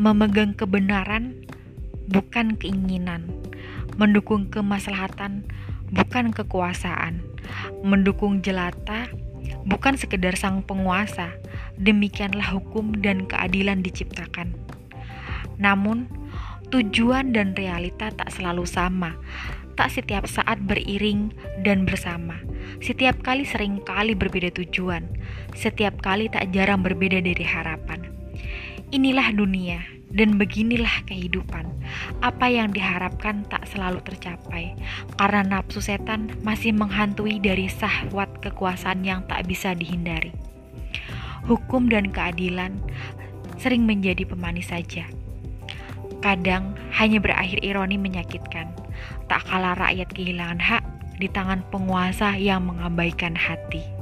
memegang kebenaran bukan keinginan, mendukung kemaslahatan bukan kekuasaan, mendukung jelata bukan sekedar sang penguasa. Demikianlah hukum dan keadilan diciptakan. Namun, tujuan dan realita tak selalu sama. Tak setiap saat beriring dan bersama. Setiap kali sering kali berbeda tujuan. Setiap kali tak jarang berbeda dari harapan. Inilah dunia dan beginilah kehidupan. Apa yang diharapkan tak selalu tercapai, karena nafsu setan masih menghantui dari sahwat kekuasaan yang tak bisa dihindari. Hukum dan keadilan sering menjadi pemanis saja. Kadang hanya berakhir ironi menyakitkan, tak kalah rakyat kehilangan hak di tangan penguasa yang mengabaikan hati.